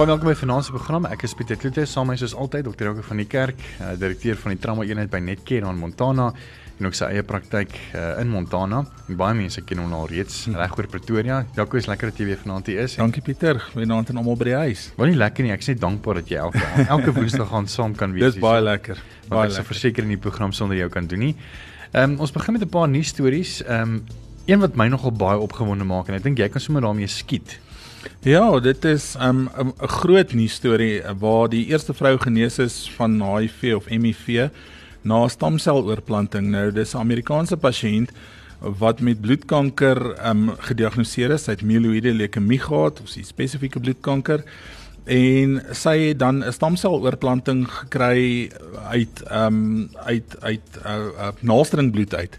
Baie welkom by vanaand se program. Ek is Pieter Kloete, saam met my soos altyd Dr. Jaco van die Kerk, uh, direkteur van die trauma eenheid by Netcare in Montana en ook sy eie praktyk uh, in Montana. En baie mense ken hom al reeds reg oor Pretoria. Jaco is lekker dat jy weer vanaand hier is. Dankie Pieter, goeienaand aan almal by die huis. Wel nie lekker nie, ek is net dankbaar dat jy elke elke Woensdag gaan saam kan wees. Dis baie lekker. Baie ek lekker. verseker in die program sonder jou kan doen nie. Ehm um, ons begin met 'n paar nuus stories. Ehm um, een wat my nogal baie opgewonde maak en ek dink jy kan sommer daarmee skiet. Ja, dit is 'n um, 'n 'n groot nuus storie waar die eerste vrou genees is van HIV of HIV na stamseloorplanting. Nou, dis 'n Amerikaanse pasiënt wat met bloedkanker um gediagnoseer is. Sy het mieloïde leukemie gehad, of sy spesifieke bloedkanker en sy het dan 'n stamseloorplanting gekry uit um uit uit 'n uh, uh, naaldstringbloed uit.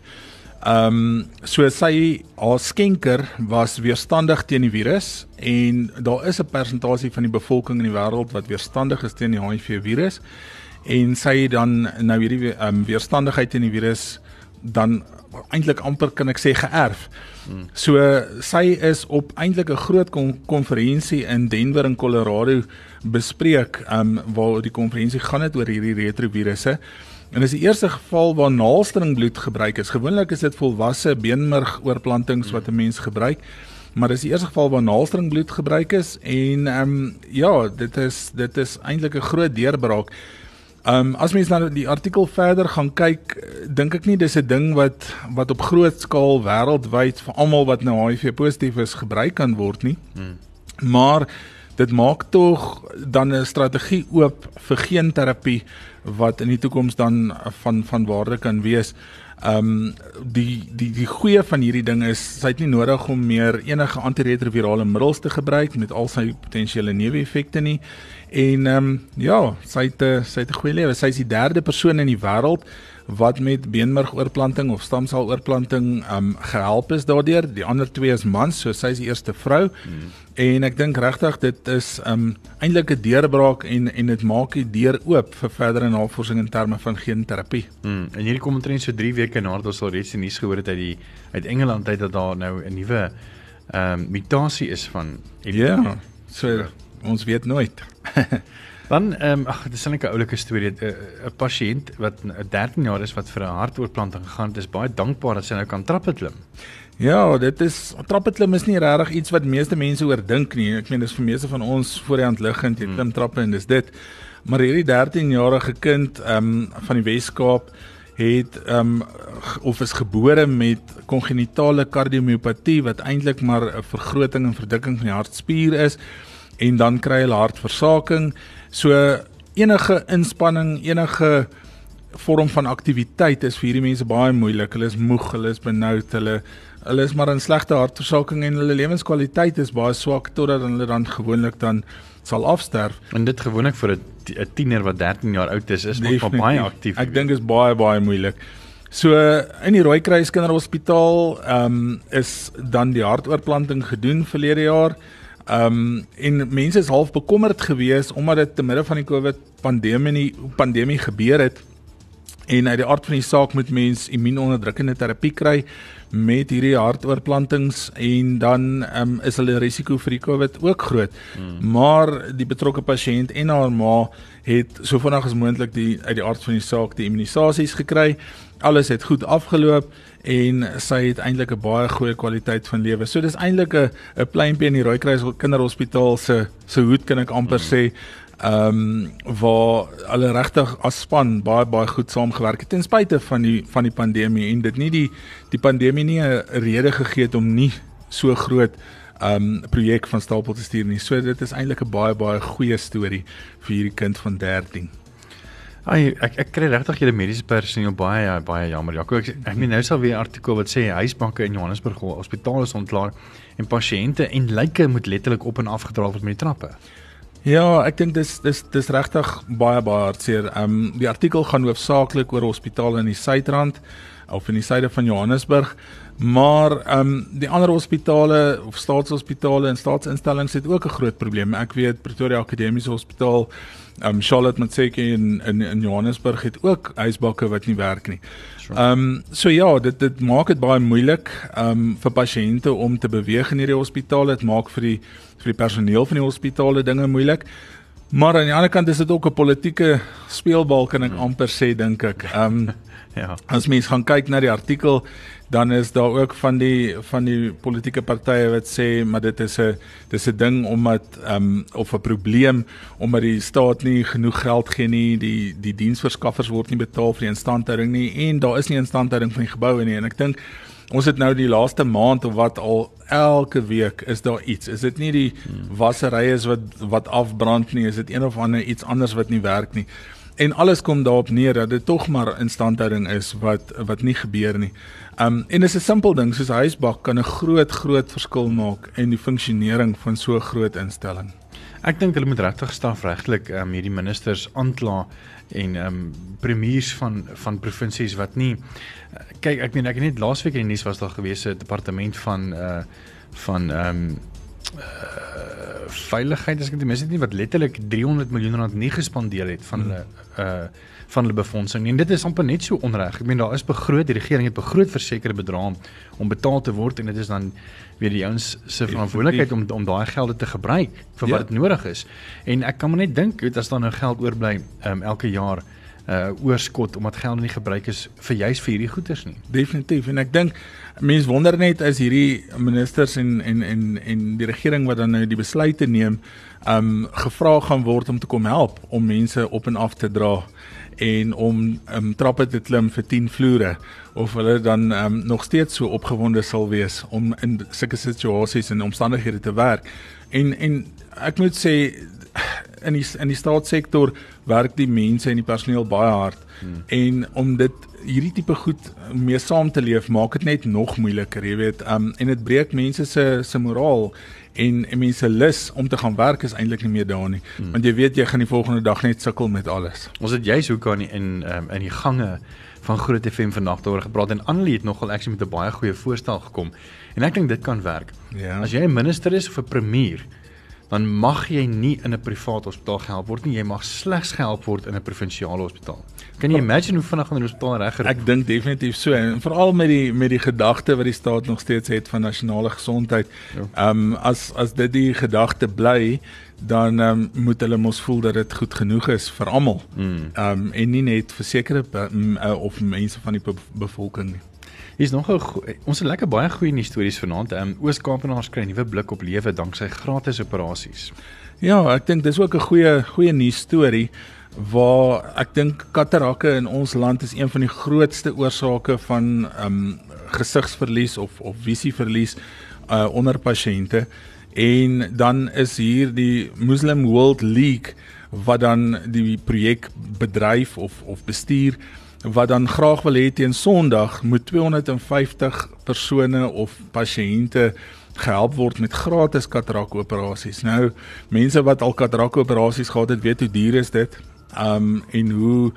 Ehm um, so sy haar skenker was weerstandig teen die virus en daar is 'n persentasie van die bevolking in die wêreld wat weerstandig is teen die HIV virus en sy het dan nou hierdie ehm um, weerstandigheid teen die virus dan eintlik amper kan ek sê geërf. Hmm. So sy is op eintlik 'n groot kon konferensie in Denver in Colorado bespreek ehm um, waar die konferensie gaan dit oor hierdie retrovirusse. En dis die eerste geval waar naaldstringbloed gebruik is. Gewoonlik is dit volwasse beenmergoorplantings wat 'n mens gebruik, maar dis die eerste geval waar naaldstringbloed gebruik is en ehm um, ja, dit is dit is eintlik 'n groot deurbraak. Ehm um, as mens nou die artikel verder gaan kyk, dink ek nie dis 'n ding wat wat op groot skaal wêreldwyd vir almal wat nou HIV positief is gebruik kan word nie. Hmm. Maar dit maak tog dan 'n strategie oop vir geenterapie wat in die toekoms dan van van waarde kan wees. Ehm um, die die die goeie van hierdie ding is sy het nie nodig om meer enige antiretrovirale middels te gebruik met al sy potensiële neeweffekte nie. En ehm um, ja, sy het sy het 'n goeie lewe. Sy is die derde persoon in die wêreld wat met beenmergoorplanting of stamseloorplanting um, gehelp is daardeur. Die ander twee is mans, so sy is die eerste vrou. Hmm. En ek dink regtig dit is um, eintlik 'n deurbraak en en dit maak die deur oop vir verdere navorsing in terme van geenterapie. Hmm. En hierdie kom omtrent so 3 weke nadat ons al reeds die nuus gehoor het uit die uit Engeland uit dat daar nou 'n nuwe um, mutasie is van Ja. So ons weet nooit. Dan ehm um, ag dis 'n lekker oulike storie. 'n 'n pasiënt wat 'n 13 jaar is wat vir 'n hartoortplanting gegaan het, is baie dankbaar dat sy nou kan trappe klim. Ja, dit is trappeklim is nie regtig iets wat meeste mense oor dink nie. Ek meen dis vir meeste van ons voor die hand liggend, jy klim trappe en dis dit. Maar hierdie 13-jarige kind ehm um, van die Wes-Kaap het ehm um, of is gebore met kongenitale kardiomiopatie wat eintlik maar 'n vergroting en verdikking van die hartspier is en dan kry hulle hartversaking. So enige inspanning, enige vorm van aktiwiteit is vir hierdie mense baie moeilik. Hulle is moeg, hulle is benoud, hulle hulle is maar in slegte hartversaking en hulle lewenskwaliteit is baie swak totdat hulle dan gewoonlik dan sal afsterf. En dit gewoonlik vir 'n tiener wat 13 jaar oud is, is nog baie aktief. Ek dink is baie baie moeilik. So in die Rooikruis Kinderhospitaal ehm um, is dan die hartoortplanting gedoen verlede jaar. Ehm um, en mense is half bekommerd geweest omdat dit te midde van die COVID pandemie pandemie gebeur het en uit die aard van die saak moet mens immuunonderdrukkende terapie kry met hierdie hartoortplantings en dan um, is hulle risiko vir die COVID ook groot. Hmm. Maar die betrokke pasiënt en haar ma het so vinnig as moontlik die uit die aard van die saak die immunisasies gekry. Alles het goed afgeloop en sy het eintlik 'n baie goeie kwaliteit van lewe. So dis eintlik 'n 'n pleintjie in die Rooikruis Kinderhospitaal se se hoed kan ek amper hmm. sê ehm um, waar hulle regtig as span baie baie goed saamgewerk het ten spyte van die van die pandemie en dit nie die die pandemie nie 'n rede gegee het om nie so groot ehm um, projek van stapel te stuur nie. So dit is eintlik 'n baie baie goeie storie vir hierdie kind van 13. Ai ek ek kry regtig julle mediese personeel baie baie jammer. Jaco ek ek meen nou sal weer 'n artikel wat sê huisbanke in Johannesburg hospitale is ontklaar en pasiënte en lyke moet letterlik op en af gedra word met die trappe. Ja, ek dink dis dis dis regtig baie baie hartseer. Ehm um, die artikel gaan hoofsaaklik oor hospitale in die Suidrand of in die suide van Johannesburg. Maar ehm um, die ander hospitale of staatshospitale en staatsinstellings het ook 'n groot probleem. Ek weet Pretoria Akademiese Hospitaal, ehm um, Charlotte Matseke in, in in Johannesburg het ook ysbakke wat nie werk nie. Ehm um, so ja, dit dit maak dit baie moeilik ehm um, vir pasiënte om te beweeg in hierdie hospitale. Dit maak vir die vir die personeel van die hospitale dinge moeilik. Maar aan die ander kant is dit ook 'n politieke speelbal kan ek amper sê dink ek. Ehm um, ja. As mens gaan kyk na die artikel, dan is daar ook van die van die politieke partye wat sê maar dit is 'n dis 'n ding omdat ehm um, of 'n probleem omdat die staat nie genoeg geld gee nie, die die diensverskaffers word nie betaal vir die instandhouding nie en daar is nie instandhouding van die geboue nie en ek dink ons het nou die laaste maand of wat al elke week is daar iets. Is dit nie die wasserye is wat wat afbrand nie, is dit een of ander iets anders wat nie werk nie. En alles kom daarop neer dat dit tog maar instandhouding is wat wat nie gebeur nie. Um en dis 'n simpel ding soos huisbak kan 'n groot groot verskil maak in die funksionering van so 'n groot instelling. Ek dink hulle moet regtig strafregtelik ehm um, hierdie ministers aankla en ehm um, premiers van van provinsies wat nie kyk ek meen ek het net laasweek in die nuus was daar gewees 'n departement van uh van ehm um, uh veiligheid as ek dit mis het nie wat letterlik 300 miljoen rand nie gespandeer het van hulle uh van hulle befondsing en dit is amper net so onreg. Ek meen daar is begroot die regering het begroot vir sekere bedrae om betaal te word en dit is dan weer die ouens se verantwoordelikheid om om daai gelde te gebruik vir ja. wat dit nodig is. En ek kan maar net dink as daar nou geld oorbly um, elke jaar uh oorskot omdat geld nie gebruik is vir juis vir hierdie goederes nie. Definitief en ek dink mense wonder net as hierdie ministers en en en en die regering wat dan nou die besluite neem, um gevra gaan word om te kom help om mense op en af te dra en om um trappe te klim vir 10 vloere of hulle dan um nog steeds so opgewonde sal wees om in sulke situasies en omstandighede te werk. En en ek moet sê in die in die staatssektor werk die mense en die personeel baie hard hmm. en om dit hierdie tipe goed mee saam te leef maak dit net nog moeiliker jy weet um, en dit breek mense se se moraal en, en mense lus om te gaan werk is eintlik nie meer daar nie hmm. want jy weet jy gaan die volgende dag net sukkel met alles ons het juist hoe kan in um, in die gange van Groot FM vandag daaroor gepraat en Annelie het nogal actually met 'n baie goeie voorstel gekom en ek dink dit kan werk ja. as jy 'n minister is of 'n premier dan mag jy nie in 'n privaat hospitaal gehelp word nie. Jy mag slegs gehelp word in 'n provinsiale hospitaal. Kan jy imagine hoe vinnig 'n hospitaal regger? Ek dink definitief so en veral met die met die gedagte wat die staat nog steeds het van nasionale gesondheid. Ja. Ehm um, as as dit die gedagte bly, dan um, moet hulle mos voel dat dit goed genoeg is vir almal. Hmm. Ehm mm. um, en nie net vir sekere uh, of mense van die be bevolking nie. Hier's nog 'n ons het lekker baie goeie nuus stories vanaand. Ehm um, Oos-Kaapenaars kry 'n nuwe blik op lewe danksy gratis operasies. Ja, ek dink dis ook 'n goeie goeie nuus storie waar ek dink katarakke in ons land is een van die grootste oorsake van ehm um, gesigsverlies of of visieverlies uh onder pasiënte en dan is hier die Muslim World League wat dan die projek bedryf of of bestuur wat dan graag wil hê teen Sondag moet 250 persone of pasiënte gehelp word met gratis katarak operasies. Nou mense wat al katarak operasies gehad het, weet hoe duur is dit. Um en hoe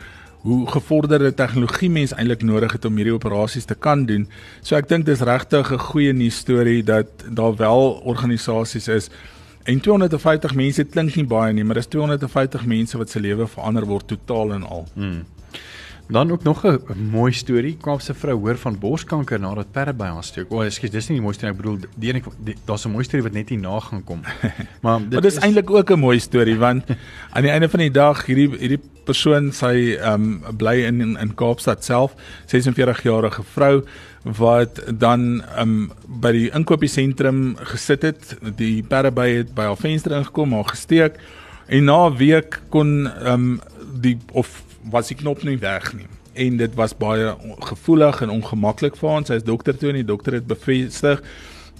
hoe gevorderde tegnologie mens eintlik nodig het om hierdie operasies te kan doen. So ek dink dis regtig 'n goeie nuus storie dat daar wel organisasies is en 250 mense klink nie baie nie, maar dis 250 mense wat se lewe verander word totaal en al. Hmm. Dan ook nog 'n mooi storie. Kaapse vrou hoor van borskanker nadat perde by haar steek. O, oh, ekskuus, dis nie die mooi storie ek bedoel. Die een daar's 'n mooi storie wat net hier na gaan kom. Maar dit maar is, is eintlik ook 'n mooi storie want aan die einde van die dag hierdie hierdie persoon sy ehm um, bly in, in in Kaapstad self, 46 jarige vrou wat dan um, by die inkopiesentrum gesit het. Die perde by het by haar venster ingekom, haar gesteek en na 'n week kon ehm um, die of was die knop nie weg nie en dit was baie gevoelig en ongemaklik vir ons. Sy is dokter toe en die dokter het bevestig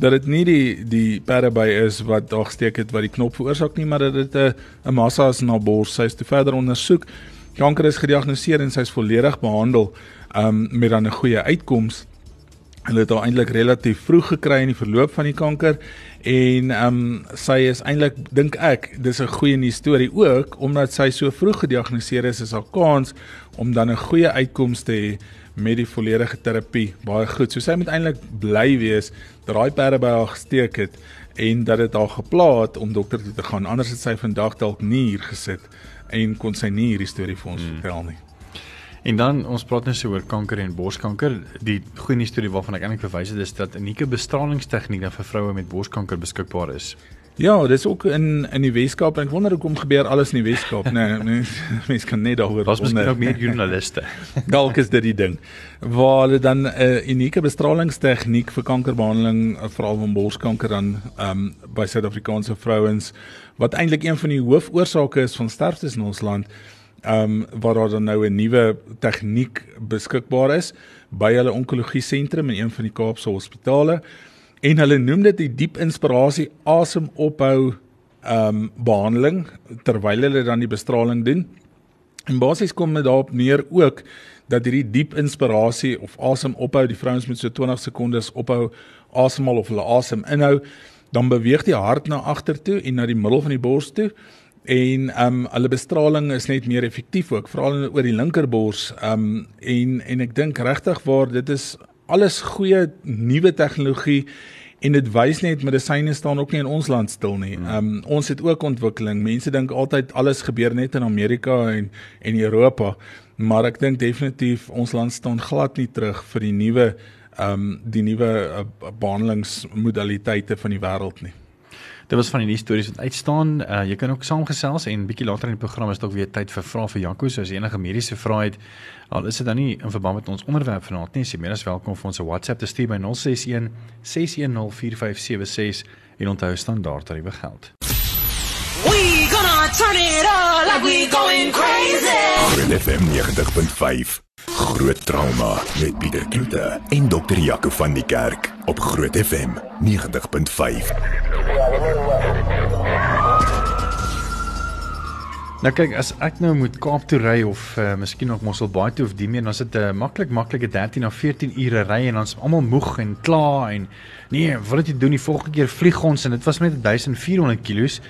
dat dit nie die die pereby is wat daar gesteek het wat die knop veroorsaak nie, maar dat dit 'n 'n massa is na bors. Sy is te verder ondersoek. Kanker is gediagnoseer en sy is volledig behandel um met dan 'n goeie uitkoms. Hulle het haar eintlik relatief vroeg gekry in die verloop van die kanker En ehm um, sy is eintlik dink ek dis 'n goeie nuus storie ook omdat sy so vroeg gediagnoseer is is haar kans om dan 'n goeie uitkoms te hê met die volledige terapie baie goed. So sy moet eintlik bly wees dat daai perde by haar gesteek het en dat dit haar gepla het om dokter toe te gaan. Anders het sy vandag dalk nie hier gesit en kon sy nie hierdie storie vir ons hmm. vertel nie. En dan ons praat net so oor kanker en borskanker. Die goeie nuus storie waarvan ek eintlik verwys het is dat 'n unieke bestralingstegniek vir vroue met borskanker beskikbaar is. Ja, dis ook in in die Weskaap en ek wonder hoekom gebeur alles in die Weskaap, nee, nee mense kan net daaroor. Was miskien ook meer joernaliste. Dalk is dit die ding. Waar hulle dan 'n uh, unieke bestralingstegniek vir kankerbehandeling veral van borskanker dan ehm um, by Suid-Afrikaanse vrouens wat eintlik een van die hoofoorsake is van sterftes in ons land ehm um, waar daar dan nou 'n nuwe tegniek beskikbaar is by hulle onkologie sentrum in een van die Kaapse hospitale en hulle noem dit die diep inspirasie asemophou ehm um, behandeling terwyl hulle dan die bestraling doen. En basies kom dit daarop neer ook dat hierdie diep inspirasie of asemophou die vrouens moet so 20 sekondes ophou asemhaal of hulle asem inhou dan beweeg die hart na agtertoe en na die middel van die bors toe en ehm um, hulle bestraling is net meer effektief ook veral oor die linkerbors ehm um, en en ek dink regtig waar dit is alles goeie nuwe tegnologie en dit wys net medisyne staan ook nie in ons land stil nie. Hmm. Ehm um, ons het ook ontwikkeling. Mense dink altyd alles gebeur net in Amerika en en Europa, maar ek dink definitief ons land staan glad nie terug vir die nuwe ehm um, die nuwe uh, behandelingsmodaliteite van die wêreld nie. Dit was van die stories wat uitstaan. Uh, jy kan ook saamgesels en bietjie later in die program is dalk weer tyd vir vrae vir Jaco, so as jy enige mediese vrae het, al is dit dan nie in verband met ons onderwerp vanaand nie, jy meer as welkom vir ons 'n WhatsApp te stuur by 061 610 4576 en onthou standaard tariewe geld. We gonna turn it up like we going crazy. Groot FM 90.5. Groot trauma met Pieter Kloete en dokter Jaco van die Kerk op Groot FM 90.5. Nou kyk, as ek nou moet Kaap toe ry of uh, miskien nog Mosselbaai toe of die meer, dan is dit 'n uh, maklik maklike 13 of 14 ure ry en dan's almal moeg en klaar en nee, wat het jy doen die volgende keer vlieg ons en dit was net 1400 kg.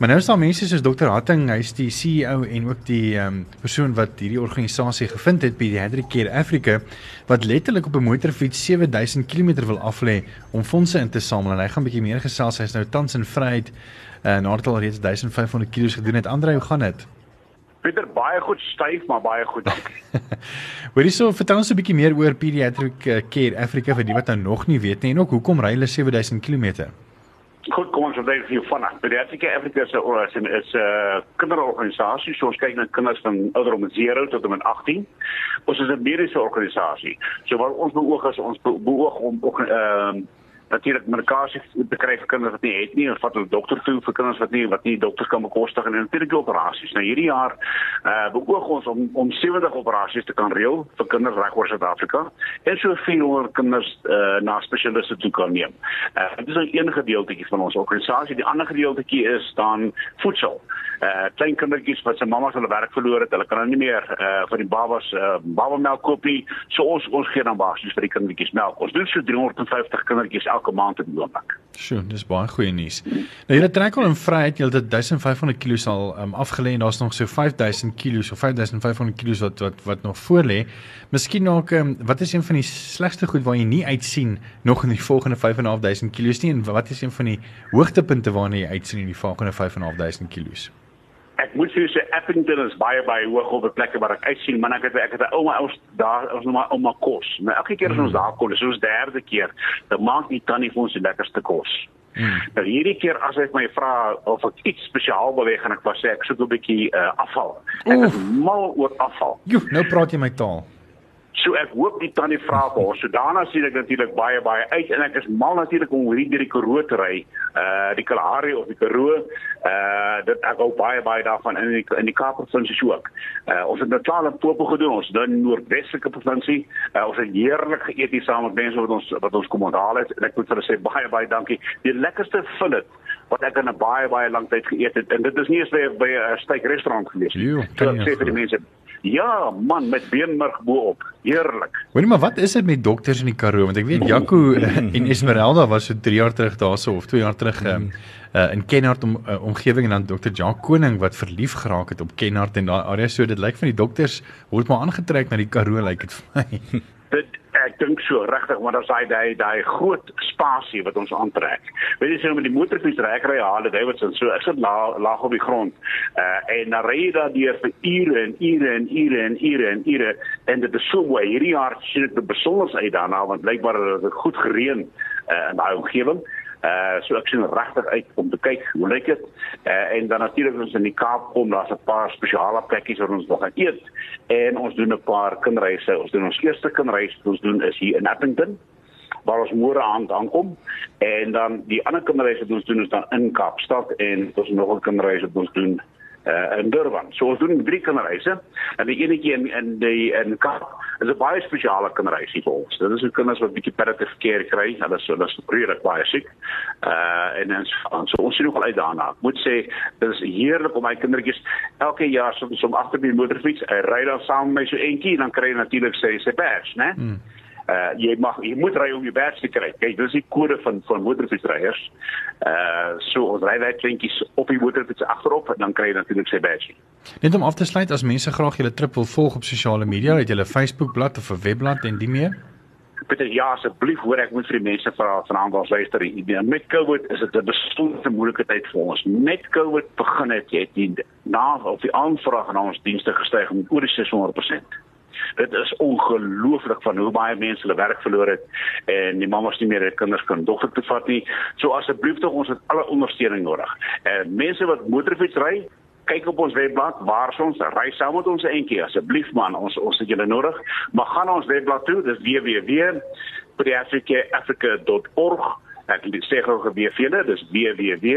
Maar nou is daar mense soos Dr. Hatting, hy's die CEO en ook die ehm um, persoon wat hierdie organisasie gevind het, Pediatric Care Africa, wat letterlik op 'n motorfiets 7000 km wil aflê om fondse in te samel en hy gaan 'n bietjie meer gesels. Hy's nou tans in vryheid en uh, nadat al reeds 1500 kg gedoen het. Andre, hoe gaan dit? Pieter baie goed styf maar baie goed dankie. Hoorie so vertel ons 'n bietjie meer oor Pediatric eh, Care Africa vir die wat nou nog nie weet nie en ook hoekom ry hulle 7000 km? Vertel vir jou vanaand. Pediatric Care Africa is 'n uh, kinderorganisasie. So ons kyk na kinders van ouderdom 0 tot en met 18. Ons is 'n mediese organisasie. So wat ons beoog is ons beoog om ehm uh, natuurlik medikasie te kry vir kinders wat nie het nie, of wat hulle dokter toe vir kinders wat nie wat nie dokters kan bekostig en natuurlik operasies. Nou hierdie jaar eh uh, beoog ons om om 70 operasies te kan reël vir kinders regoor Suid-Afrika en so 400 kinders eh uh, na spesialiste toe kan neem. Eh uh, dit is 'n een gedeeltjie van ons organisasie. Die ander gedeeltjie is dan voedsel. Eh uh, klein kindertjies wat se mammas hulle werk verloor het, hulle kan nou nie meer uh, vir die babas uh, babamelk koop nie. So ons ons gee dan basies vir die kindertjies melk. Ons doen so 350 kindertjies elke maand in oomblik. Sjoe, dis baie goeie nuus. Nou julle trek al in vryheid, julle het 1500 kg al um, afgelê en daar's nog so 5000 kg of 5500 kg wat wat wat nog voor lê. Miskien nog um, wat is een van die slegste goed waar jy nie uitsien nog in die volgende 5500 kg nie en wat is een van die hoogtepunte waarna jy uitsien in die volgende 5500 kg? Ek moet sê Appington is baie baie hoog op 'n plek waar ek uitsien, maar ek het ek het 'n ouma ons daar ons nog maar ouma kos. Maar elke keer as ons hmm. daar kom, dis ons derde keer, dan maak die tannie vir ons die lekkerste kos. Hmm. Nou hierdie keer as hy my vra of ek iets spesiaal wil hê, gaan ek vas sê ek soek 'n bietjie uh, afval. Ek Oef. is mal oor afval. Jo, nou praat jy my taal. So ek hoop die tannie vra vir ons. So daarna sien ek natuurlik baie baie uit en ek is mal natuurlik om hierdie deur die Karoo te ry. Uh die Kalahari of die Karoo. Uh dit ek hou baie baie daarvan in die in die Kaap provinsie ook. Uh ons het nou klaar op Popo gedoen. Ons dan Noordwestelike provinsie. Uh ons het heerlik geëet hier saam met mense wat ons wat ons kom onthaal het en ek moet vir hulle sê baie baie dankie. Die lekkerste fillet wat ek in 'n baie baie lang tyd geëet het en dit is nie eens by by 'n steak restaurant gewees nie. So ek sê vir die mense Ja, man, met beenmerg bo-op. Heerlik. Hoorie maar wat is dit met dokters in die Karoo want ek weet Jaco en Esmeralda was so 3 jaar terug daarso of 2 jaar terug um, uh, in Kenhardt om uh, omgewing en dan dokter Jacques Koning wat verlief geraak het op Kenhardt en daai area so dit lyk van die dokters word maar aangetrek na die Karoo lyk dit vir my. Dit dink so regtig, maar daar's daai daai daai groot spasie wat ons aantrek. Weet jy so met die motorfiets ry ek ry Harley Davidson, so ek sit laag laag op die grond. Uh en dan ry jy daar deur vir ure en ure en ure en ure en ure en dit is so mooi. Hierdie jaar sien ek besonder uit daarna want blykbaar het dit goed gereën uh, in daai omgewing. Uh so ek sien regtig uit om te kyk hoe lyk dit. Uh en dan natuurlik ons in die Kaap kom, daar's 'n paar spesiale plekkies waar ons nog gaan eet en ons doen 'n paar kinderreise. Ons doen ons eerste kinderreis wat ons doen is hier in Appington waar ons môre aand aankom en dan die ander kinderreise wat ons doen is dan in Kaapstad en ons nog 'n kinderreis wat ons doen uh, in Durban. So ons doen drie kinderreise en die enetjie in in die in Kaap is 'n baie spesiale kinderreisie vir ons. Dit is vir kinders wat bietjie palliative care kry. Hulle is hulle is redelik baie siek. Uh en ons so ons sien nogal uit daarna. Ek moet sê dit is heerlik om my kindertjies elke jaar soms om agter die motorfiets, hy ry dan saam met my so eentjie en dan kry hy natuurlik sy sy badge, né? Hmm uh jy mag jy moet ry om jou badge te kry. Kyk, dis die kode van van motorfietsryers. Uh so ons ry daai kleintjies op die motorfiets agterop en dan kry jy natuurlik sy badge. Net om af te sluit, as mense graag julle trip wil volg op sosiale media, het julle Facebook bladsy of 'n webblad en die meer? Peter, ja, asseblief hoor ek moet vir die mense vra vanaand ons luister. Met COVID is dit 'n besondere moeilike tyd vir ons. Met COVID begin het jy die na of die aanvraag na ons dienste gestyg met oor die 600%. Dit is ongelooflik van hoe baie mense hulle werk verloor het en die mamas nie meer hulle kinders kan dogter toe vat nie. So asseblief tog ons het alle ondersteuning nodig. En mense wat motorfiets ry, kyk op ons webblad waar ons ry saam met ons eentjie asseblief man, ons ons het julle nodig. Maar gaan na ons webblad toe, dis www.africa.org. Ek sê gou gebeur vir julle, dis www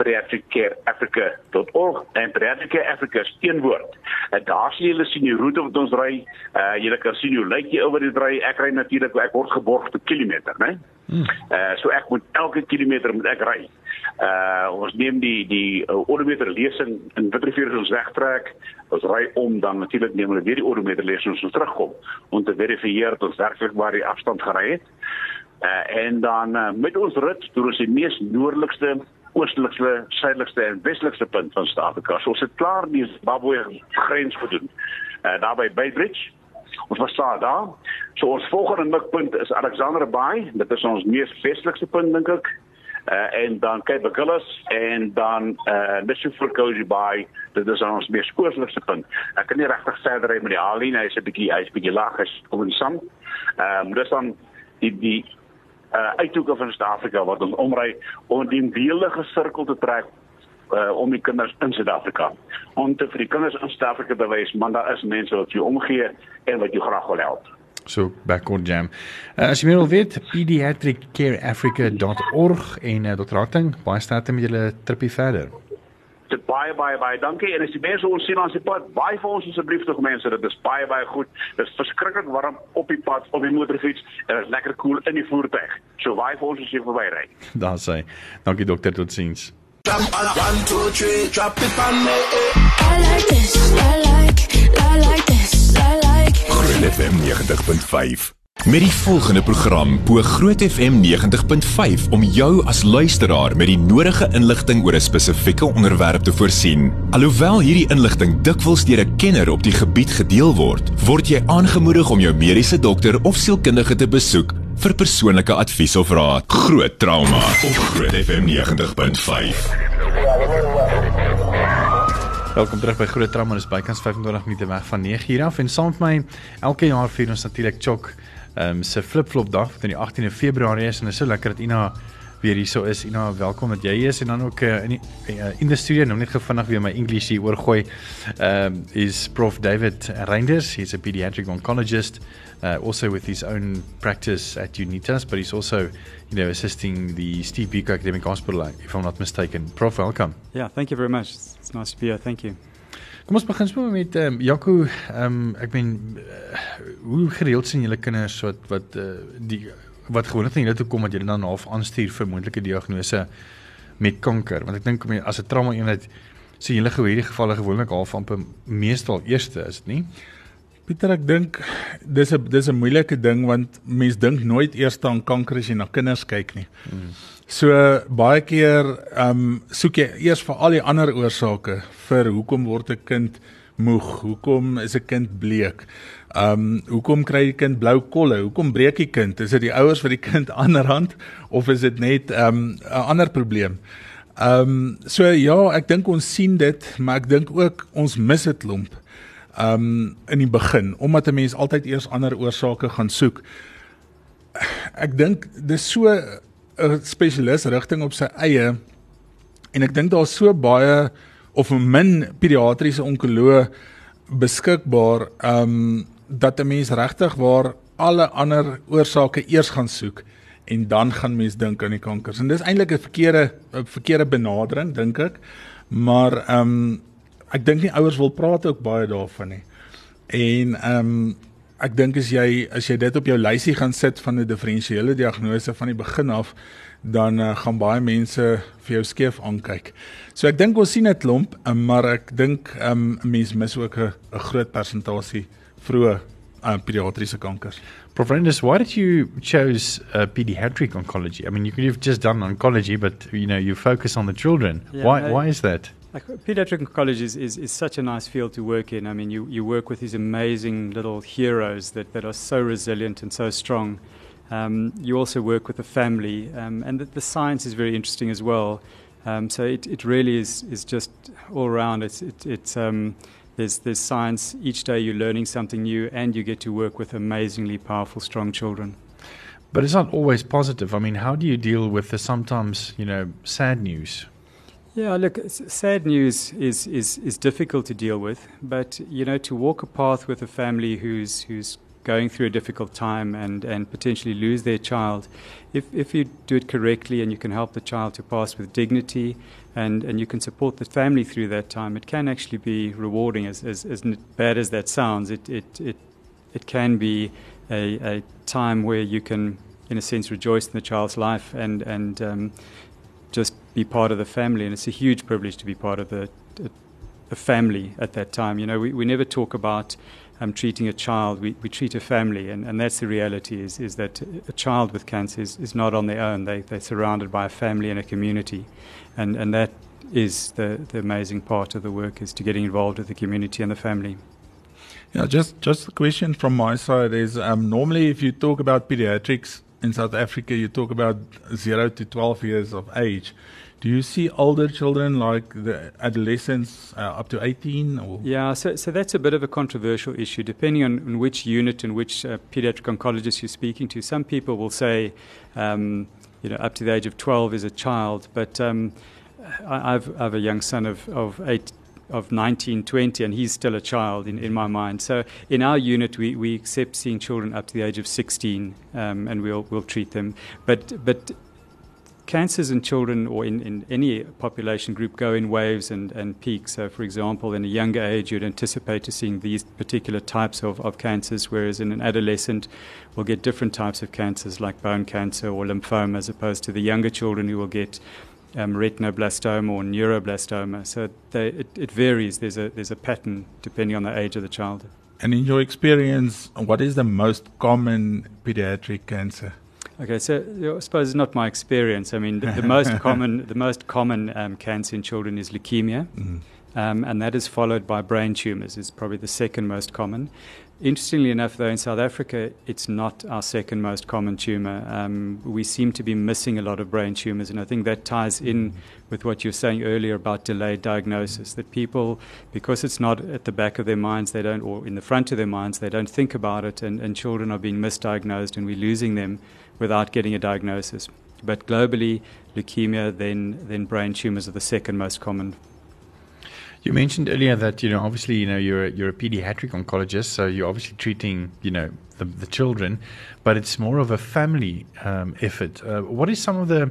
pediatriccareafrica.org en Pediatric Africa is een woord. En daar sien julle sien die roete wat ons ry. Uh julle kan sien hoe lyk die oor die ry. Ek ry natuurlik ek word geborg per kilometer, né? Hmm. Uh so ek moet elke kilometer moet ek ry. Uh ons neem die die uh, odometer lesing in Witrifuur ons wegtrek. Ons ry om dan natuurlik neem hulle weer die odometer lesing ons terugkom om te verifieer dat ons werklik waar die afstand gery het. Uh en dan uh, met ons rit deur ons die mees noordelikste oostelikste, suidelikste en westelikste punt van Suid-Afrika. So ons het klaar die Zimbabwe grens gedoen. Uh daar by Beitbridge. Ons was daar. So ons volgende mikpunt is Alexander Bay. Dit is ons mees westelikste punt dink ek. Uh en dan Cape Agulhas en dan uh Nisufurkoji Bay. Dit is ons mees oostelikste punt. Ek kan nie regtig verder ry met die Harley nie. Hy's 'n bietjie hy's bietjie laag as kom in som. Ehm um, dis dan die die uh, uithoeke van Suid-Afrika wat ons omry om die weelige sirkel te trek uh, om die kinders in Suid-Afrika. Om te vir die kinders in Suid-Afrika te wys man daar is mense wat jou omgee en wat jou graag wil help. So backward jam. Uh, as jy meer wil weet, pediatriccareafrica.org en uh, Dr. Harting, baie sterkte met julle trippie verder dit baie baie baie dankie en as die mense ons sien aan die pad baie vir ons asseblief tog mense dit is baie baie goed dit is verskriklik warm op die pad op die motorfiets en dit is lekker koel cool in die voertuig so baie vir ons as jy verby ry daar sê dankie dokter totsiens One, two, three, drop it on me. I like this, I like, I like this, I like. Groot FM 90.5 Met die volgende program bo Groot FM 90.5 om jou as luisteraar met die nodige inligting oor 'n spesifieke onderwerp te voorsien. Alhoewel hierdie inligting dikwels deur 'n kenner op die gebied gedeel word, word jy aangemoedig om jou mediese dokter of sielkundige te besoek vir persoonlike advies of raad. Groot trauma op Groot FM 90.5. Welkom terug by Groot Trauma. Dit is bykans 25 minute weg van 9:00 af en saam met my elke jaar vier ons natuurlik Chok ehm um, se flip-flop dag wat in die 18de Februarie is en dit is so lekker dat Ina weer hierso is. Ina, welkom dat jy hier is en dan ook uh, in die uh, in die studio nou net gevinnig weer my English hier oorgooi. Ehm um, is Prof David Reinders. He's a pediatric oncologist uh, also with his own practice at Unitas, but he's also, you know, assisting the Steve Biko Academic Hospital, if I'm not mistaken. Prof, welcome. Yeah, thank you very much. It's nice to be here. Thank you. Kom ons begin sommer met ehm um, Jaco, ehm um, ek meen uh, hoe gereeld sien julle kinders wat wat uh, die wat gewoonlik na julle toe kom wat julle dan half aanstuur vir moontlike diagnose met kanker? Want ek dink as 'n trauma eenheid So julle gou hierdie gevalle gewoonlik half amper meestal eerste is dit nie? Pieter, ek dink dis 'n dis 'n moeilike ding want mens dink nooit eers aan kanker as jy na kinders kyk nie. Hmm. So baie keer ehm um, soek jy eers vir al die ander oorsake vir hoekom word 'n kind moeg? Hoekom is 'n kind bleek? Ehm um, hoekom kry die kind blou kolle? Hoekom breek die kind? Is dit die ouers wat die kind aanrand of is dit net ehm um, 'n ander probleem? Ehm um, so ja, ek dink ons sien dit, maar ek dink ook ons mis dit lomp um in die begin omdat 'n mens altyd eers ander oorsake gaan soek. Ek dink dis so 'n spesialis rigting op sy eie en ek dink daar's so baie of min pediatriese onkoloog beskikbaar um dat 'n mens regtig waar alle ander oorsake eers gaan soek en dan gaan mens dink aan die kankers. En dis eintlik 'n verkeerde 'n verkeerde benadering dink ek. Maar um ek dink nie ouers wil praat ook baie daarvan nie. En ehm um, ek dink as jy as jy dit op jou lysie gaan sit van 'n diferensiële diagnose van die begin af, dan uh, gaan baie mense vir jou skeef aankyk. So ek dink ons sien 'n klomp, uh, maar ek dink ehm um, mense mis ook 'n groot persentasie vroeë uh, pediatriese kankers. Professor, why did you choose uh, pediatric oncology? I mean, you could have just done oncology, but you know, you focus on the children. Yeah, why? I- why is that? Like, pediatric oncology is, is, is such a nice field to work in. I mean, you, you work with these amazing little heroes that, that are so resilient and so strong. Um, you also work with the family, um, and the, the science is very interesting as well. Um, so it, it really is, is just all around. It's, it, it's, um, there's, there's science. Each day you're learning something new, and you get to work with amazingly powerful, strong children. But it's not always positive. I mean, how do you deal with the sometimes, you know, sad news? Yeah, look, sad news is, is, is difficult to deal with, but you know, to walk a path with a family who's who's going through a difficult time and, and potentially lose their child, if if you do it correctly and you can help the child to pass with dignity and, and you can support the family through that time, it can actually be rewarding. As as, as bad as that sounds, it it, it it can be a, a time where you can, in a sense, rejoice in the child's life and and um, just be part of the family. And it's a huge privilege to be part of the the family at that time. You know, we, we never talk about um, treating a child. We, we treat a family, and, and that's the reality. Is is that a child with cancer is, is not on their own. They they're surrounded by a family and a community, and and that is the the amazing part of the work is to getting involved with the community and the family. Yeah, just just a question from my side is um, normally if you talk about pediatrics in South Africa, you talk about zero to twelve years of age. Do you see older children like the adolescents uh, up to eighteen? Or Yeah, so, so that's a bit of a controversial issue, depending on, on which unit and which uh, pediatric oncologist you're speaking to. Some people will say, um, you know, up to the age of 12 is a child, but um, I have a young son of, of eight. Of 19, 20, and he's still a child in, in my mind. So, in our unit, we, we accept seeing children up to the age of 16, um, and we'll, we'll treat them. But, but cancers in children or in, in any population group go in waves and, and peaks. So, for example, in a younger age, you'd anticipate to seeing these particular types of, of cancers, whereas in an adolescent, we'll get different types of cancers like bone cancer or lymphoma, as opposed to the younger children who will get um, retinoblastoma or neuroblastoma. So they, it, it varies. There's a, there's a pattern depending on the age of the child. and in your experience, what is the most common pediatric cancer? Okay, so I suppose it's not my experience. I mean, the, the most common, the most common um, cancer in children is leukemia, Mhm. Um, and that is followed by brain tumors. Is probably the second most common. Interestingly enough, though, in South Africa, it's not our second most common tumor. Um, we seem to be missing a lot of brain tumors, and I think that ties in with what you were saying earlier about delayed diagnosis. That people, because it's not at the back of their minds, they don't, or in the front of their minds, they don't think about it, and, and children are being misdiagnosed, and we're losing them without getting a diagnosis. But globally, leukemia, then then brain tumors are the second most common. You mentioned earlier that you know obviously you know you're a, you're a pediatric oncologist, so you're obviously treating you know the, the children, but it's more of a family um, effort. Uh, what is some of the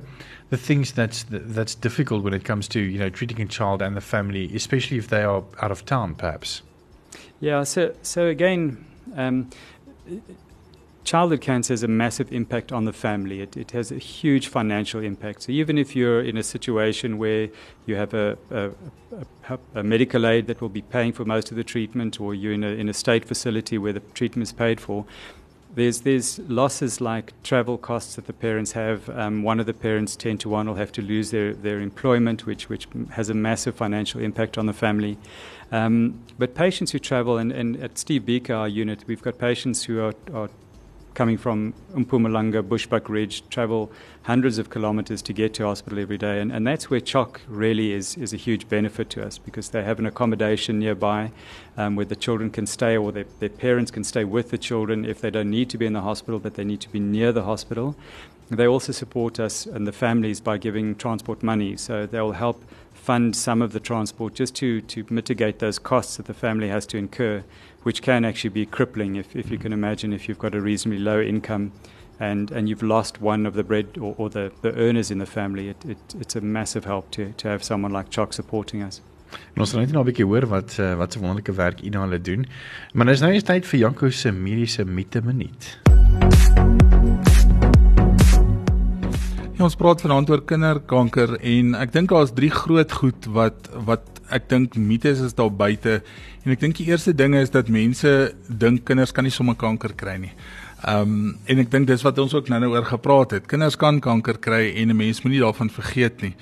the things that's that's difficult when it comes to you know treating a child and the family, especially if they are out of town, perhaps? Yeah, so so again, um, childhood cancer has a massive impact on the family. It, it has a huge financial impact. So even if you're in a situation where you have a, a, a, a medical aid that will be paying for most of the treatment, or you're in a, in a state facility where the treatment is paid for, there's there's losses like travel costs that the parents have. Um, one of the parents, ten to one, will have to lose their, their employment, which which has a massive financial impact on the family. Um, but patients who travel, and, and at Steve Beaker, our unit, we've got patients who are, are coming from Mpumalanga, Bushbuck Ridge, travel hundreds of kilometers to get to hospital every day. And, and that's where CHOC really is, is a huge benefit to us because they have an accommodation nearby um, where the children can stay or their, their parents can stay with the children if they don't need to be in the hospital, but they need to be near the hospital. They also support us and the families by giving transport money. So they'll help fund some of the transport just to, to mitigate those costs that the family has to incur, which can actually be crippling if, if you can imagine if you've got a reasonably low income and, and you've lost one of the bread or, or the, the earners in the family. It, it, it's a massive help to, to have someone like Chuck supporting us. En ons gaan net nou 'n bietjie hoor wat uh, wat se wonderlike werk Ina hulle doen. Maar nou is nou eens tyd vir Janko se mediese mite minuut. Ja, ons praat vanaand oor kinderkanker en ek dink daar's drie groot goed wat wat ek dink mites is daar buite en ek dink die eerste ding is dat mense dink kinders kan nie sommer kanker kry nie. Ehm um, en ek dink dis wat ons ook nou-nou oor gepraat het. Kinders kan kanker kry en 'n mens moenie daarvan vergeet nie.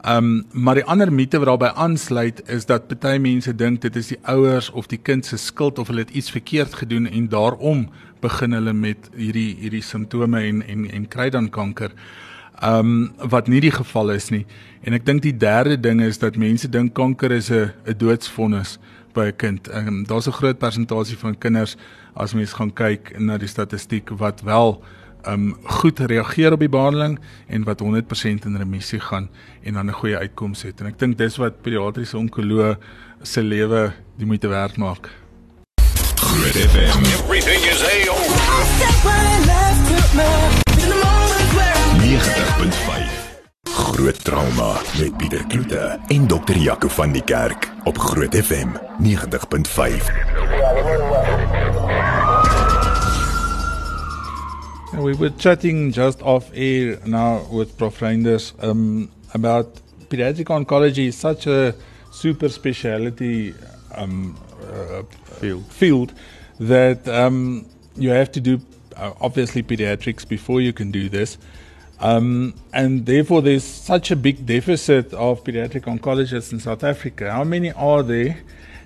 Ehm um, maar die ander mite wat daarbey aansluit is dat baie mense dink dit is die ouers of die kind se skuld of hulle het iets verkeerd gedoen en daarom begin hulle met hierdie hierdie simptome en en en kry dan kanker. Ehm um, wat nie die geval is nie. En ek dink die derde ding is dat mense dink kanker is 'n 'n doodsvonnis by 'n kind. Ehm um, daar's 'n groot persentasie van kinders as mens gaan kyk na die statistiek wat wel ehm um, goed reageer op die behandeling en wat 100% in remissie gaan en dan 'n goeie uitkoms het. En ek dink dis wat pediatriese onkoloog se lewe die moeite werd maak. Groot FM Everything is A-OK. 90.5 Groot trauma met Pieter Kloete en dokter Jaco van die Kerk op Groot FM 90.5 Yeah, we were chatting just off air now with Prof. Reinders um, about pediatric oncology is such a super speciality um, uh, Field. field that um, you have to do uh, obviously pediatrics before you can do this. Um, and therefore, there's such a big deficit of pediatric oncologists in South Africa. How many are there?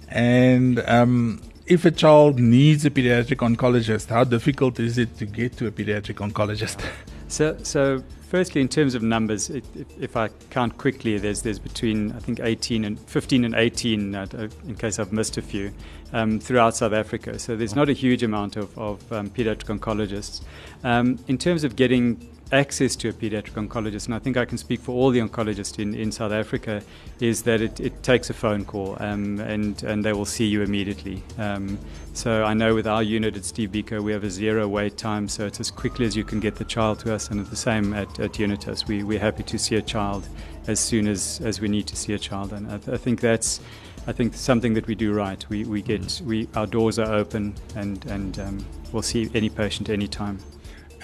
And um, if a child needs a pediatric oncologist, how difficult is it to get to a pediatric oncologist? So, so firstly, in terms of numbers, it, if, if I count quickly, there's there's between I think 18 and 15 and 18, uh, uh, in case I've missed a few, um, throughout South Africa. So there's not a huge amount of, of um, pediatric oncologists. Um, in terms of getting access to a pediatric oncologist, and I think I can speak for all the oncologists in, in South Africa, is that it, it takes a phone call um, and, and they will see you immediately. Um, so I know with our unit at Steve Biko, we have a zero wait time, so it's as quickly as you can get the child to us, and the same at, at Unitas. We, we're happy to see a child as soon as, as we need to see a child, and I, th- I think that's I think something that we do right. We, we get we our doors are open and and um, we'll see any patient anytime.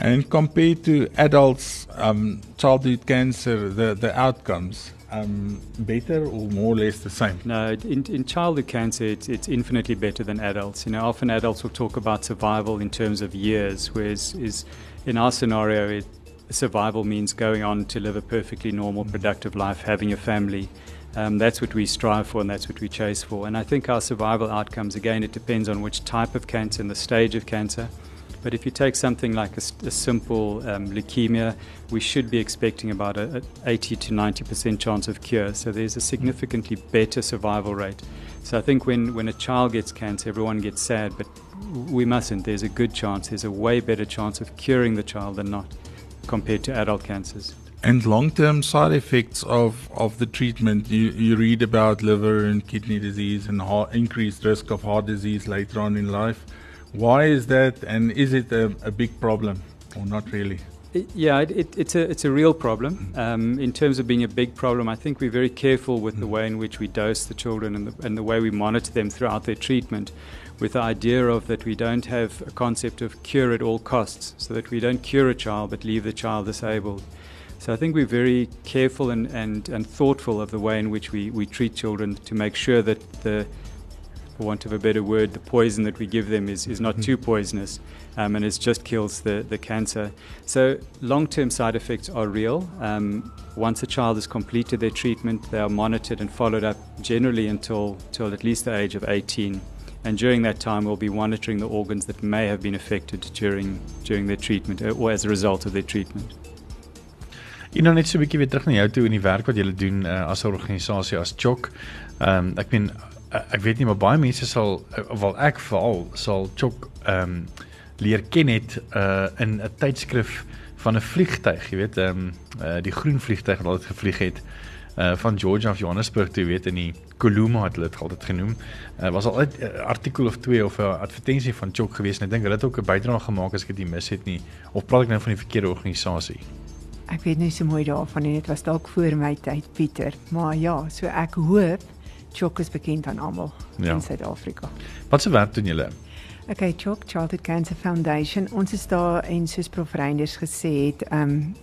And compared to adults, um, childhood cancer, the, the outcomes, um, better or more or less the same? No, in, in childhood cancer, it's, it's infinitely better than adults. You know, often adults will talk about survival in terms of years, whereas is in our scenario, it, survival means going on to live a perfectly normal, productive life, having a family. Um, that's what we strive for and that's what we chase for. And I think our survival outcomes, again, it depends on which type of cancer and the stage of cancer. But if you take something like a simple um, leukemia, we should be expecting about a, a 80 to 90% chance of cure. So there's a significantly better survival rate. So I think when, when a child gets cancer, everyone gets sad, but we mustn't. There's a good chance, there's a way better chance of curing the child than not compared to adult cancers. And long-term side effects of, of the treatment, you, you read about liver and kidney disease and heart, increased risk of heart disease later on in life. Why is that and is it a, a big problem or not really? Yeah, it, it, it's a it's a real problem. Um, in terms of being a big problem, I think we're very careful with the way in which we dose the children and the, and the way we monitor them throughout their treatment, with the idea of that we don't have a concept of cure at all costs, so that we don't cure a child but leave the child disabled. So I think we're very careful and, and, and thoughtful of the way in which we, we treat children to make sure that the for want of a better word, the poison that we give them is, is not too poisonous um, and it just kills the, the cancer. So, long term side effects are real. Um, once a child has completed their treatment, they are monitored and followed up generally until, till at least the age of 18. And during that time, we'll be monitoring the organs that may have been affected during, during their treatment uh, or as a result of their treatment. En dan net so 'n bietjie weer terug na jou toe in die werk wat jy doen uh, as 'n organisasie as Chok. Ehm um, ek meen ek weet nie maar baie mense sal uh, wel ek veral sal Chok ehm um, leer ken het uh, in 'n tydskrif van 'n vliegtyg, jy weet ehm um, uh, die groen vliegtyg wat altyd gevlieg het uh van Georgia of Johannesburg toe weet in die Koluma het hulle dit altyd genoem. Uh, was al 'n uh, artikel of twee of 'n advertensie van Chok gewees en ek dink hulle het ook 'n bydrae gemaak as ek dit nie mis het nie of praat ek nou van die verkeerde organisasie? Ek weet nie so mooi daarvan nie. Dit was dalk voor my tyd, Pieter. Maar ja, so ek hoop Chok is bekend aan almal Ja. in Suid-Afrika. Wat se werk doen julle? Okay, Chok Childhood Cancer Foundation. Ons is daar en soos Prof Reinders gesê het, ehm um,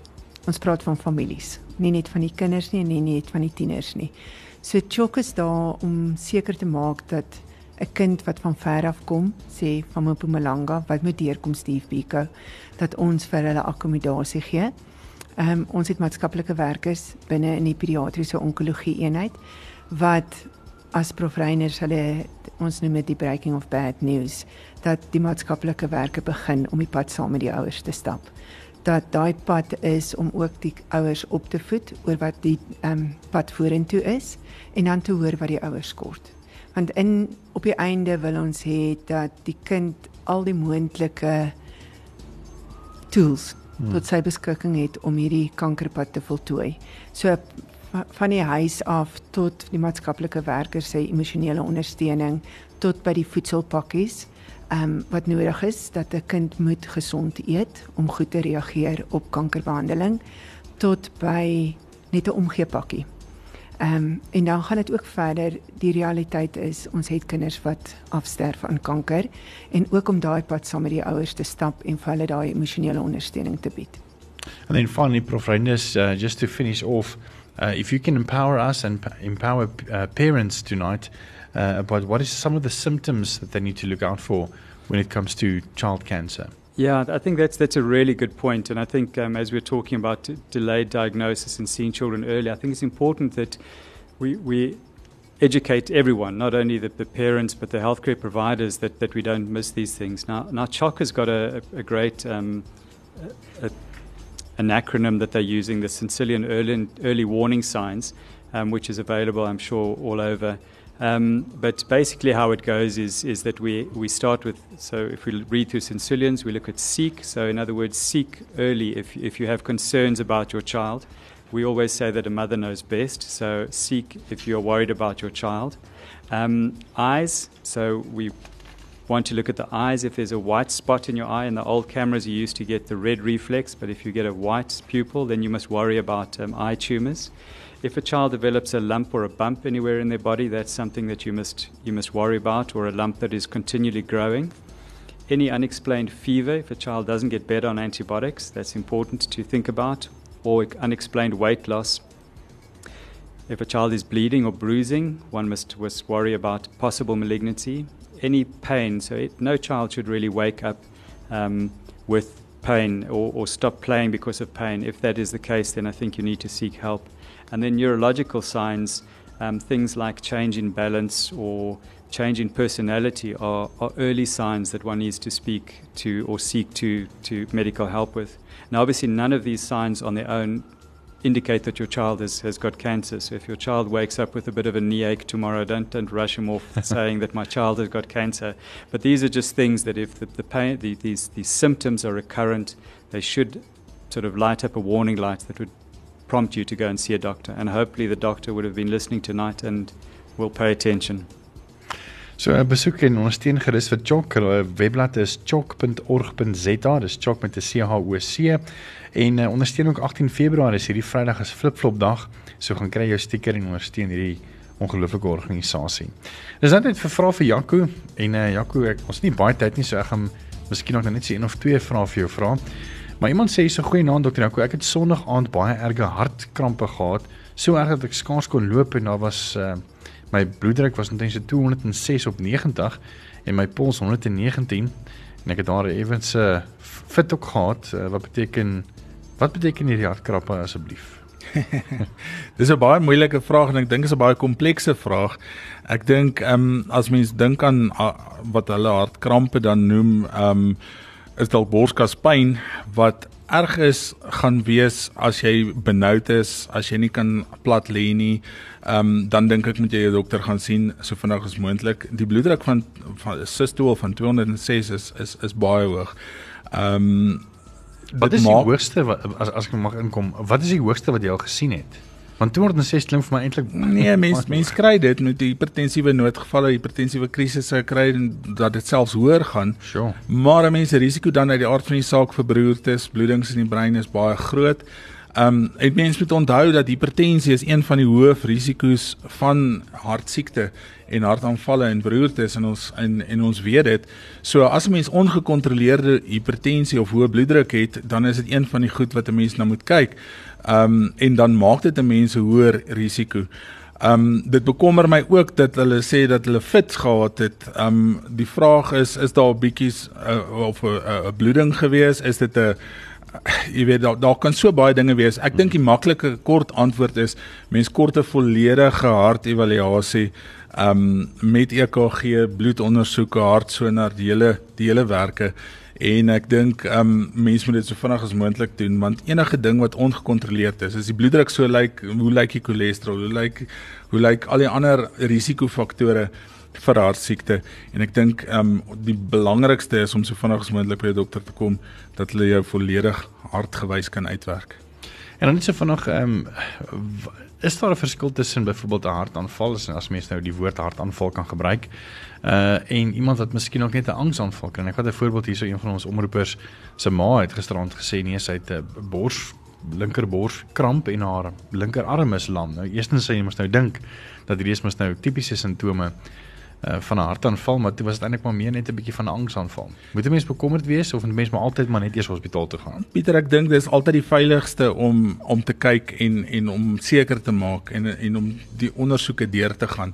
ons praat van families, nie net van die kinders nie en nie net van die tieners nie. So Chok is daar om seker te maak dat 'n kind wat van ver af kom, sê van Mpumalanga, wat moet deurkom Steve Biko, dat ons vir hulle akkommodasie gee. Ehm um, ons het maatskaplike werkers binne in die pediatriese onkologie eenheid wat as prof Reiners hulle ons noem dit die breaking of bad news dat die maatskaplike werke begin om die pad saam met die ouers te stap. Dat daai pad is om ook die ouers op te voed oor wat die ehm um, pad vorentoe is en dan te hoor wat die ouers kort. Want in op die einde wil ons hê dat die kind al die moontlike tools hmm. tot sy beskikking het om hierdie kankerpad te voltooi. So van die huis af tot die maatskaplike werkers se emosionele ondersteuning tot by die voedselpakkies ehm um, wat nodig is dat 'n kind moet gesond eet om goed te reageer op kankerbehandeling tot by net 'n omgeepakkie. Ehm um, en dan gaan dit ook verder. Die realiteit is ons het kinders wat afsterf aan kanker en ook om daai pad saam met die ouers te stap en vir hulle daai emosionele ondersteuning te bied. And then finally, Prof. Reinders, uh, just to finish off, uh, if you can empower us and p- empower uh, parents tonight uh, about what is some of the symptoms that they need to look out for when it comes to child cancer. Yeah, I think that's that's a really good point. point, and I think um, as we're talking about delayed diagnosis and seeing children early, I think it's important that we we educate everyone, not only the, the parents but the healthcare providers, that, that we don't miss these things. Now, now CHOC has got a, a, a great um, a, an acronym that they're using, the Sicilian Early, Early Warning Signs, um, which is available, I'm sure, all over. Um, but basically, how it goes is, is that we, we start with, so if we read through Sicilians, we look at seek. So, in other words, seek early if, if you have concerns about your child. We always say that a mother knows best, so seek if you're worried about your child. Um, eyes, so we want to look at the eyes. If there's a white spot in your eye, in the old cameras, you used to get the red reflex, but if you get a white pupil, then you must worry about um, eye tumors. If a child develops a lump or a bump anywhere in their body, that's something that you must, you must worry about, or a lump that is continually growing. Any unexplained fever, if a child doesn't get better on antibiotics, that's important to think about, or unexplained weight loss. If a child is bleeding or bruising, one must, must worry about possible malignancy. Any pain, so it, no child should really wake up um, with pain or, or stop playing because of pain. If that is the case, then I think you need to seek help. And then neurological signs, um, things like change in balance or change in personality are, are early signs that one needs to speak to or seek to, to medical help with. Now, obviously, none of these signs on their own indicate that your child has, has got cancer. So if your child wakes up with a bit of a knee ache tomorrow, don't, don't rush him off saying that my child has got cancer. But these are just things that if the, the pain, the, these, these symptoms are recurrent, they should sort of light up a warning light that would prompt you to go and see a doctor. And hopefully the doctor would have been listening tonight and will pay attention. So uh, besoek en ondersteun gerus vir Chok. Hulle webblad is chok.org.za. Dis Chok met 'n C H O C. En uh, ondersteun ook 18 Februarie is hierdie Vrydag is flipflop dag. So gaan kry jou stiker en ondersteun hierdie ongelooflike organisasie. Dis net net vir vrae vir Jaco en uh, Jaco ek ons nie baie tyd nie so ek gaan miskien nog net so een of twee vrae vir jou vra. Maar iemand sê so goeie naam dokter Jaco ek het Sondag aand baie erge hartkrampe gehad. So erg dat ek skaars kon loop en daar was uh, my bloeddruk was omtrent so 206 op 90 en my pols 119 en ek het daar effens uh, fit ook gehad uh, wat beteken wat beteken hierdie hartkrappe asseblief Dis 'n baie moeilike vraag en ek dink is 'n baie komplekse vraag. Ek dink ehm um, as mens dink aan uh, wat hulle hartkrampe dan noem, ehm um, is dalk borskaspyn wat erg is gaan wees as jy benoud is, as jy nie kan plat lê nie. Ehm um, dan dink ek moet jy jou dokter gaan sien so vinnig as moontlik. Die bloeddruk van van systole van 206 is is is baie hoog. Ehm um, Wat is die hoogste wat as as ek mag inkom? Wat is die hoogste wat jy al gesien het? Want 206 klink vir my eintlik nee, mens mens kry dit met die hipertensiewe noodgevalle, hipertensiewe krisisse kry en dat dit selfs hoër gaan. Sure. Maar 'n mens se risiko dan uit die aard van die saak vir beroertes, bloedings in die brein is baie groot. Ehm um, en mense moet onthou dat hipertensie is een van die hoofrisiko's van hartsiekte en hartaanvalle en beroertes in ons in en ons weet dit. So as 'n mens ongekontroleerde hipertensie of hoë bloeddruk het, dan is dit een van die goed wat 'n mens na moet kyk. Ehm um, en dan maak dit 'n mens hoër risiko. Ehm um, dit bekommer my ook dat hulle sê dat hulle fit gehad het. Ehm um, die vraag is is daar 'n bietjies uh, of 'n bloeding gewees? Is dit 'n jy weet daar daar kan so baie dinge wees. Ek dink die maklike kort antwoord is mens kort 'n volledige hartevaluasie um met EKG, bloedondersoeke, hartsonar, die hele die hele werke en ek dink um mense moet dit so vinnig as moontlik doen want enige ding wat ongekontroleerd is, as die bloeddruk so lyk, hoe lyk die cholesterol, hoe lyk hoe lyk al die ander risikofaktore vir hartsiekte en ek dink um die belangrikste is om so vinnig as moontlik by 'n dokter te kom dat hulle jou volledig hartgewys kan uitwerk. En dan net so vinnig um is daar 'n verskil tussen byvoorbeeld 'n hartaanval as as mens nou die woord hartaanval kan gebruik uh en iemand wat miskien ook net 'n angsaanval kry. Ek het 'n voorbeeld hierso een van ons omroepers se ma het gisterand gesê nee, sy het 'n bors linkerbors kramp en haar linkerarm is lam. Nou eerstens sê jy mos nou dink dat hierdie is mos nou tipiese simptome uh van 'n hartaanval, maar dit was eintlik maar meer net 'n bietjie van 'n angsaanval. Moet 'n mens bekommerd wees of 'n mens maar altyd maar net eers hospitaal toe gaan? Pieter, ek dink dis altyd die veiligigste om om te kyk en en om seker te maak en en om die ondersoeke deur te gaan.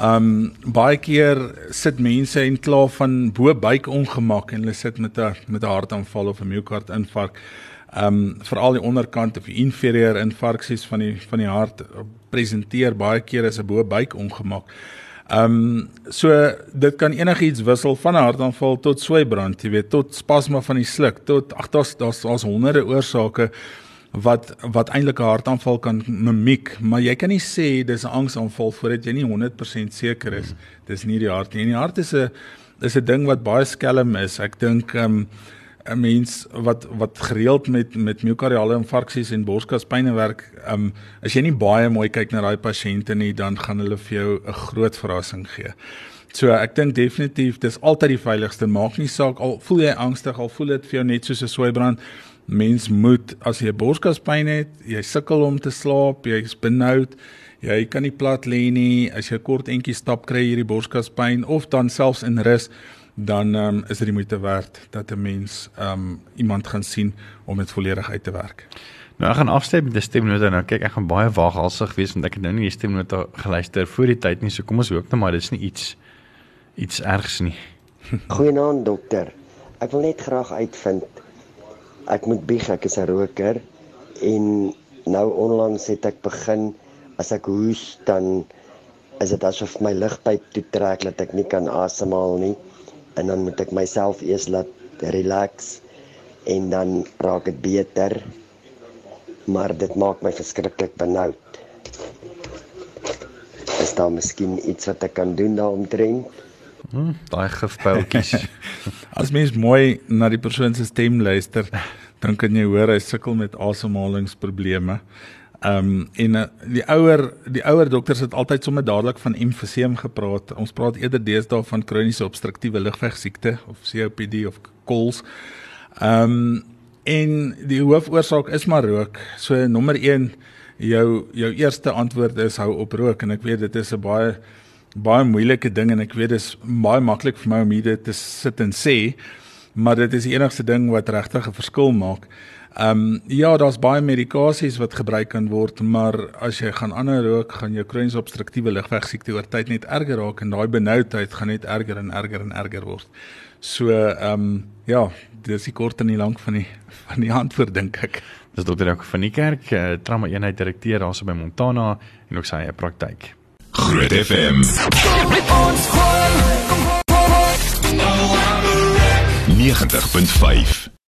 Um baie keer sit mense en kla van bo buik ongemak en hulle sit met 'n met 'n hartaanval of 'n myokardinfark. Um veral die onderkant of die inferieur infarksies van die van die hart presenteer baie keer as 'n bo buik ongemak. Ehm um, so dit kan enigiets wissel van 'n hartaanval tot sweibrand, jy weet, tot spasma van die sluk, tot ag daar's daar's daar's honderde oorsake wat wat eintlik 'n hartaanval kan mimiek, maar jy kan nie sê dis 'n angsaanval voordat jy nie 100% seker is dis nie die hart nie. En die hart is 'n is 'n ding wat baie skelm is. Ek dink ehm um, 'n mens wat wat gereeld met met miokardiale infarksies en borskaspyne werk, um as jy nie baie mooi kyk na daai pasiënte nie, dan gaan hulle vir jou 'n groot verrassing gee. So ek dink definitief dis altyd die veiligste. Maak nie saak al voel jy angstig, al voel dit vir jou net soos 'n sweibrand. Mens moet as jy borskaspyn het, jy sukkel om te slaap, jy's benoud, jy kan nie plat lê nie, as jy kort entjie stap kry hierdie borskaspyn of dan selfs in rus dan um, is dit die moeite werd dat 'n mens um iemand gaan sien om dit volledig uit te werk. Nou ek gaan afstem met die stemnote nou. Kyk, ek gaan baie waaghalsig wees want ek het nou nie die stemnote geluister voor die tyd nie. So kom ons hoop net maar dis nie iets iets ergs nie. Goeienaand dokter. Ek wil net graag uitvind ek moet bieg ek is 'n roker en nou onlangs het ek begin as ek hoes dan is dit asof my lugpyp toe trek dat ek nie kan asemhaal nie en dan moet ek myself eers laat relax en dan raak dit beter. Maar dit maak my verskriklik benoud. Is daar miskien iets wat ek kan doen daaromtrent? Hmm, daai gifpyltjies. As mens mooi na die persoon se stem luister, dan kan jy hoor hy sukkel met asemhalingsprobleme. Ehm um, en uh, die ouer die ouer dokters het altyd sommer dadelik van emfyseem gepraat. Ons praat eerder deesdae van kroniese obstruktiewe lugweegsiekte of COPD of kols. Ehm um, en die hoofoorsaak is maar rook. So nommer 1 jou jou eerste antwoord is hou op rook en ek weet dit is 'n baie baie moeilike ding en ek weet dit is baie maklik vir my om dit te sit en sê, maar dit is die enigste ding wat regtig 'n verskil maak. Ehm um, ja, daar's baie medikasies wat gebruik kan word, maar as jy gaan aanhou rook, gaan jou kroniese obstruktiewe lugweegsiekte oor tyd net erger raak en daai benoudheid gaan net erger en erger en erger word. So ehm um, ja, dis die kort en die lank van die van die antwoord dink ek. Dis dokter Jaco van die kerk, uh, trauma eenheid direkteur daarso by Montana en ook sy eie praktyk. Groot FM 90.5